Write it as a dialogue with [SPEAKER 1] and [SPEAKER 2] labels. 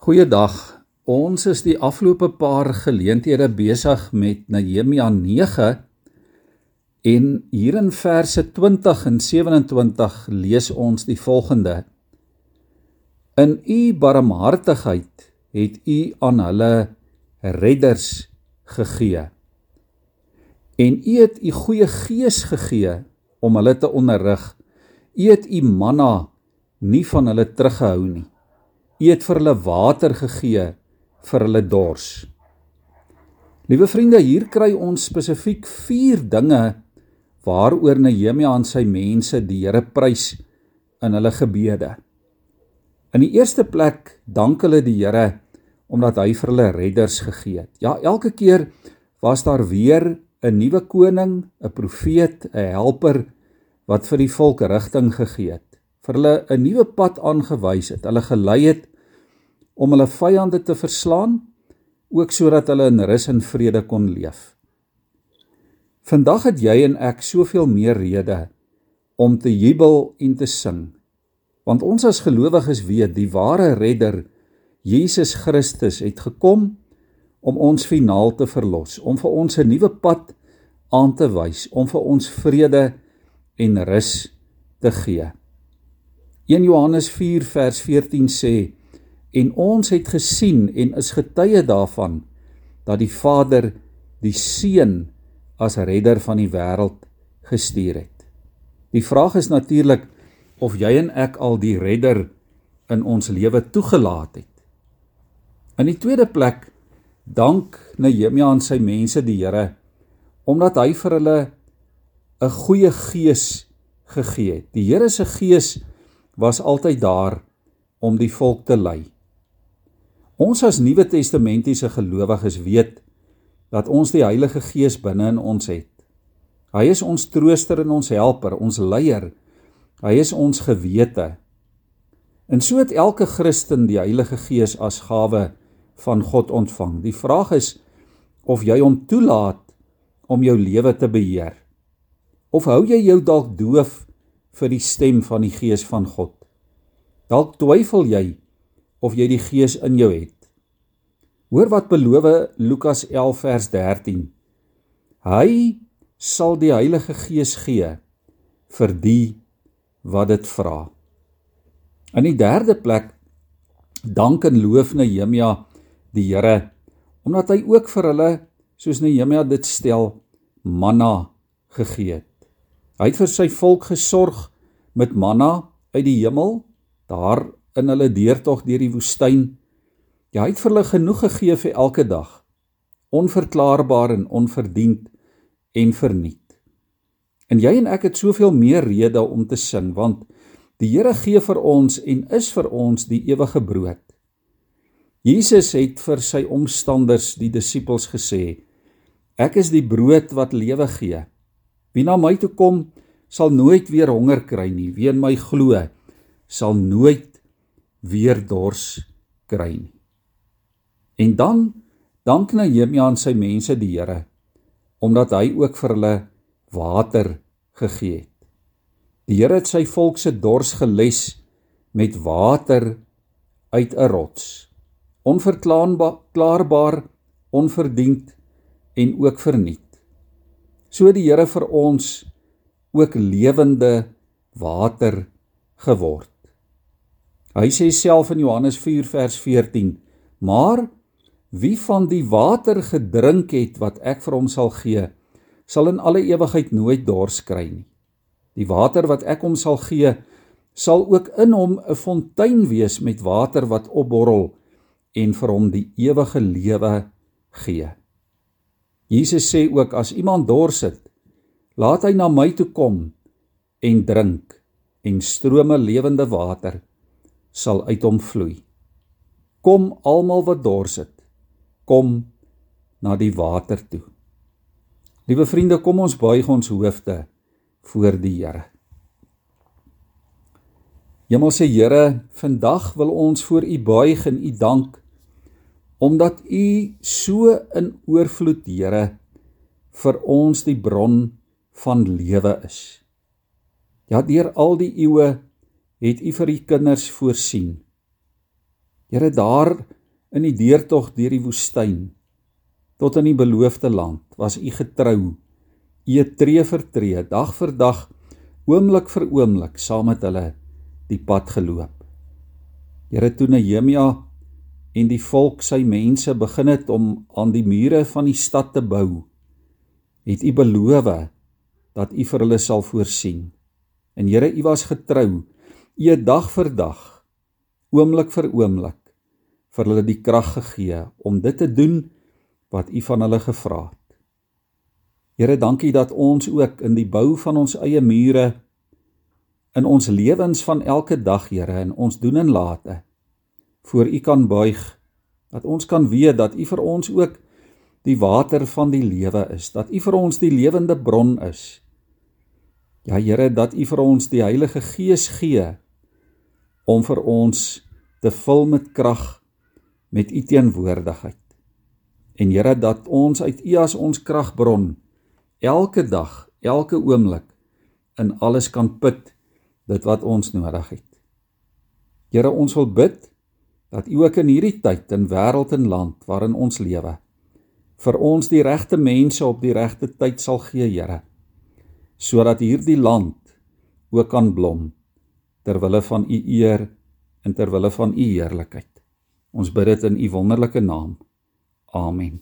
[SPEAKER 1] Goeiedag. Ons is die afgelope paar geleenthede besig met Nehemia 9 en hier in verse 20 en 27 lees ons die volgende: In u barmhartigheid het u aan hulle redders gegee. En u het u goeie gees gegee om hulle te onderrig. U het u manna nie van hulle teruggehou nie. U het vir hulle water gegee vir hulle dors. Liewe vriende, hier kry ons spesifiek 4 dinge waaroor Nehemia aan sy mense die Here prys in hulle gebede. In die eerste plek dank hulle die Here omdat hy vir hulle redders gegee het. Ja, elke keer was daar weer 'n nuwe koning, 'n profeet, 'n helper wat vir die volk rigting gegee het, vir hulle 'n nuwe pad aangewys het, hulle gelei het om hulle vyande te verslaan, ook sodat hulle in rus en vrede kon leef. Vandag het jy en ek soveel meer rede om te jubel en te sing. Want ons as gelowiges weet die ware redder Jesus Christus het gekom om ons finaal te verlos, om vir ons 'n nuwe pad aan te wys, om vir ons vrede en rus te gee. 1 Johannes 4 vers 14 sê en ons het gesien en is getuie daarvan dat die Vader die Seun as redder van die wêreld gestuur het. Die vraag is natuurlik of jy en ek al die redder in ons lewe toegelaat het. In die tweede plek dank Nehemia aan sy mense die Here omdat hy vir hulle 'n goeie gees gegee het. Die Here se gees was altyd daar om die volk te lei. Ons as Nuwe Testamentiese gelowiges weet dat ons die Heilige Gees binne in ons het. Hy is ons trooster en ons helper, ons leier. Hy is ons gewete. En so het elke Christen die Heilige Gees as gawe van God ontvang. Die vraag is of jy hom toelaat om jou lewe te beheer. Of hou jy jou dalk doof vir die stem van die Gees van God? Dalk twyfel jy of jy die Gees in jou het. Hoor wat beloof Lukas 11 vers 13. Hy sal die Heilige Gees gee vir die wat dit vra. In die derde plek dank en loof Nehemia die Here omdat hy ook vir hulle soos Nehemia dit stel manna gegee het. Hy het vir sy volk gesorg met manna uit die hemel daar in hulle deurtog deur die woestyn. Ja, hy het vir hulle genoeg gegee vir elke dag. Onverklaarbaar en onverdiend en verniet. En jy en ek het soveel meer rede om te sing want die Here gee vir ons en is vir ons die ewige brood. Jesus het vir sy omstanders, die disippels gesê: Ek is die brood wat lewe gee. Wie na my toe kom, sal nooit weer honger kry nie. Wie in my glo, sal nooit weer dors kry nie. En dan dank Nehemia aan sy mense die Here omdat hy ook vir hulle water gegee het. Die Here het sy volk se dors geles met water uit 'n rots. Onverklaarbaar, onverdiend en ook verniet. So die Here vir ons ook lewende water geword. Hy sê self in Johannes 4 vers 14: "Maar wie van die water gedrink het wat ek vir hom sal gee, sal in alle ewigheid nooit dors kry nie. Die water wat ek hom sal gee, sal ook in hom 'n fontein wees met water wat opborrel en vir hom die ewige lewe gee." Jesus sê ook as iemand dors het, laat hy na my toe kom en drink en strome lewende water sal uit hom vloei. Kom almal wat dors het, kom na die water toe. Liewe vriende, kom ons buig ons hoofde voor die Here. Hemelse Here, vandag wil ons voor U buig en U dank omdat U so in oorvloed, Here, vir ons die bron van lewe is. Ja, deur al die eeue het U vir U kinders voorsien. Here daar in die deurtog deur die woestyn tot in die beloofde land was u getrou. U tree vir tree, dag vir dag, oomblik vir oomblik saam met hulle die pad geloop. Here toe Nehemia en die volk sy mense begin het om aan die mure van die stad te bou, het u beloof dat u vir hulle sal voorsien. En Here, u was getrou. U het dag vir dag, oomblik vir oomblik vir hulle die krag gegee om dit te doen wat u van hulle gevra het. Here, dankie dat ons ook in die bou van ons eie mure in ons lewens van elke dag, Here, in ons doen en late voor u kan buig dat ons kan weet dat u vir ons ook die water van die lewe is, dat U vir ons die lewende bron is. Ja Here, dat U vir ons die Heilige Gees gee om vir ons te vul met krag met U teenwoordigheid. En Here, dat ons uit U as ons kragbron elke dag, elke oomblik in alles kan put dit wat ons nodig het. Here, ons wil bid dat U ook in hierdie tyd in wêreld en land waarin ons lewe vir ons die regte mense op die regte tyd sal gee, Here, sodat hierdie land ook kan blom ter wille van u eer en ter wille van u heerlikheid. Ons bid dit in u wonderlike naam. Amen.